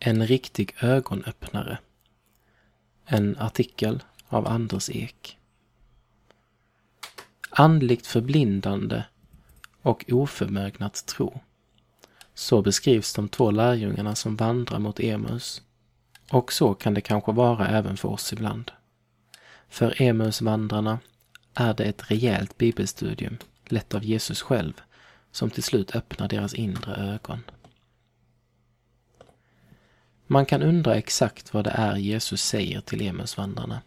En riktig ögonöppnare. En artikel av Anders Ek. Andligt förblindande och oförmögna att tro. Så beskrivs de två lärjungarna som vandrar mot Emus. Och så kan det kanske vara även för oss ibland. För Emusvandrarna är det ett rejält bibelstudium, lett av Jesus själv, som till slut öppnar deras inre ögon. Man kan undra exakt vad det är Jesus säger till Emausvandrarna.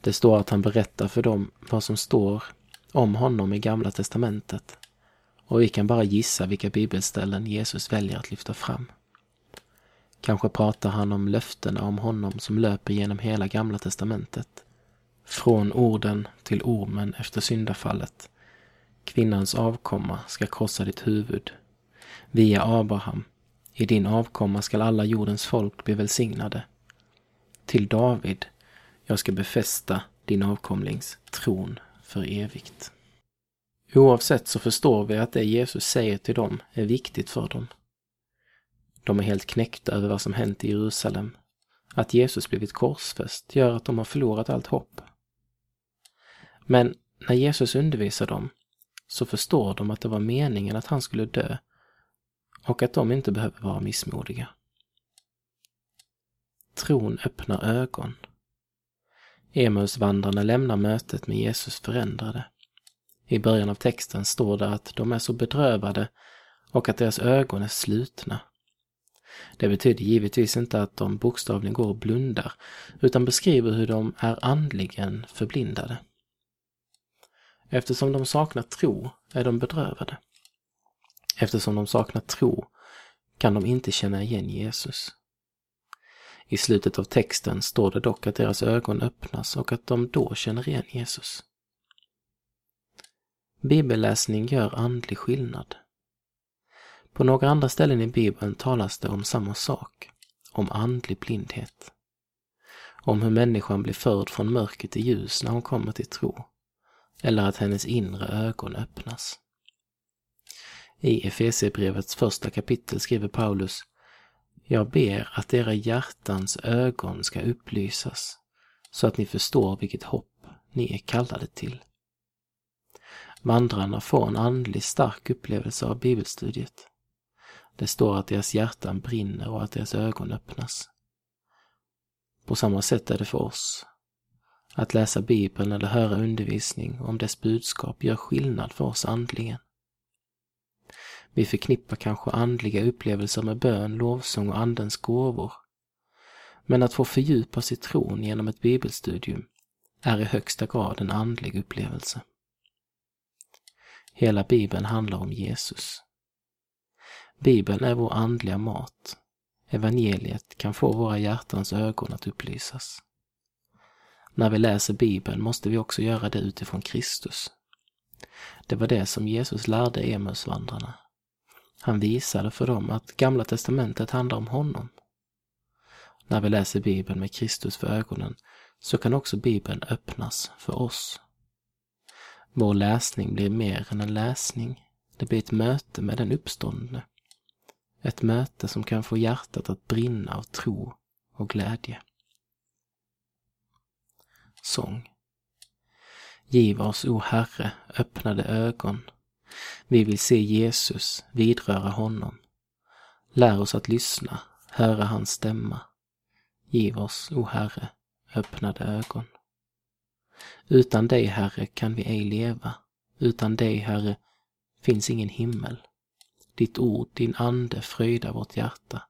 Det står att han berättar för dem vad som står om honom i Gamla Testamentet. Och vi kan bara gissa vilka bibelställen Jesus väljer att lyfta fram. Kanske pratar han om löftena om honom som löper genom hela Gamla Testamentet. Från orden till ormen efter syndafallet. Kvinnans avkomma ska krossa ditt huvud. Via Abraham. I din avkomma skall alla jordens folk bli välsignade. Till David. Jag ska befästa din avkomlings tron för evigt. Oavsett så förstår vi att det Jesus säger till dem är viktigt för dem. De är helt knäckta över vad som hänt i Jerusalem. Att Jesus blivit korsfäst gör att de har förlorat allt hopp. Men när Jesus undervisar dem så förstår de att det var meningen att han skulle dö och att de inte behöver vara missmodiga. Tron öppnar ögon. Emausvandrarna lämnar mötet med Jesus förändrade. I början av texten står det att de är så bedrövade och att deras ögon är slutna. Det betyder givetvis inte att de bokstavligen går och blundar, utan beskriver hur de är andligen förblindade. Eftersom de saknar tro är de bedrövade. Eftersom de saknar tro kan de inte känna igen Jesus. I slutet av texten står det dock att deras ögon öppnas och att de då känner igen Jesus. Bibelläsning gör andlig skillnad. På några andra ställen i Bibeln talas det om samma sak, om andlig blindhet. Om hur människan blir förd från mörker till ljus när hon kommer till tro. Eller att hennes inre ögon öppnas. I Efesierbrevets första kapitel skriver Paulus Jag ber att era hjärtans ögon ska upplysas så att ni förstår vilket hopp ni är kallade till. Vandrarna får en andlig stark upplevelse av bibelstudiet. Det står att deras hjärtan brinner och att deras ögon öppnas. På samma sätt är det för oss. Att läsa Bibeln eller höra undervisning om dess budskap gör skillnad för oss andligen. Vi förknippar kanske andliga upplevelser med bön, lovsång och Andens gåvor. Men att få fördjupa sig i tron genom ett bibelstudium är i högsta grad en andlig upplevelse. Hela Bibeln handlar om Jesus. Bibeln är vår andliga mat. Evangeliet kan få våra hjärtans ögon att upplysas. När vi läser Bibeln måste vi också göra det utifrån Kristus. Det var det som Jesus lärde Emausvandrarna. Han visade för dem att Gamla Testamentet handlar om honom. När vi läser Bibeln med Kristus för ögonen så kan också Bibeln öppnas för oss. Vår läsning blir mer än en läsning. Det blir ett möte med den uppståndne. Ett möte som kan få hjärtat att brinna av tro och glädje. Sång. Giv oss, o Herre, öppnade ögon. Vi vill se Jesus, vidröra honom. Lär oss att lyssna, höra hans stämma. Giv oss, o Herre, öppnade ögon. Utan dig, Herre, kan vi ej leva. Utan dig, Herre, finns ingen himmel. Ditt ord, din ande fröjdar vårt hjärta.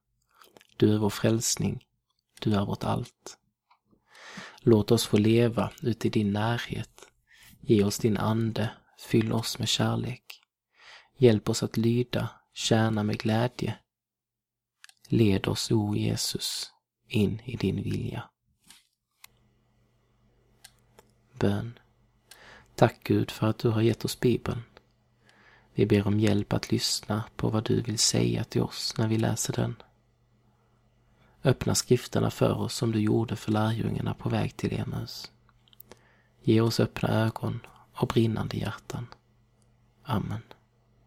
Du är vår frälsning, du är vårt allt. Låt oss få leva uti din närhet. Ge oss din ande, fyll oss med kärlek. Hjälp oss att lyda, tjäna med glädje. Led oss, o Jesus, in i din vilja. Bön. Tack Gud för att du har gett oss Bibeln. Vi ber om hjälp att lyssna på vad du vill säga till oss när vi läser den. Öppna skrifterna för oss som du gjorde för lärjungarna på väg till Emus. Ge oss öppna ögon och brinnande hjärtan. Amen.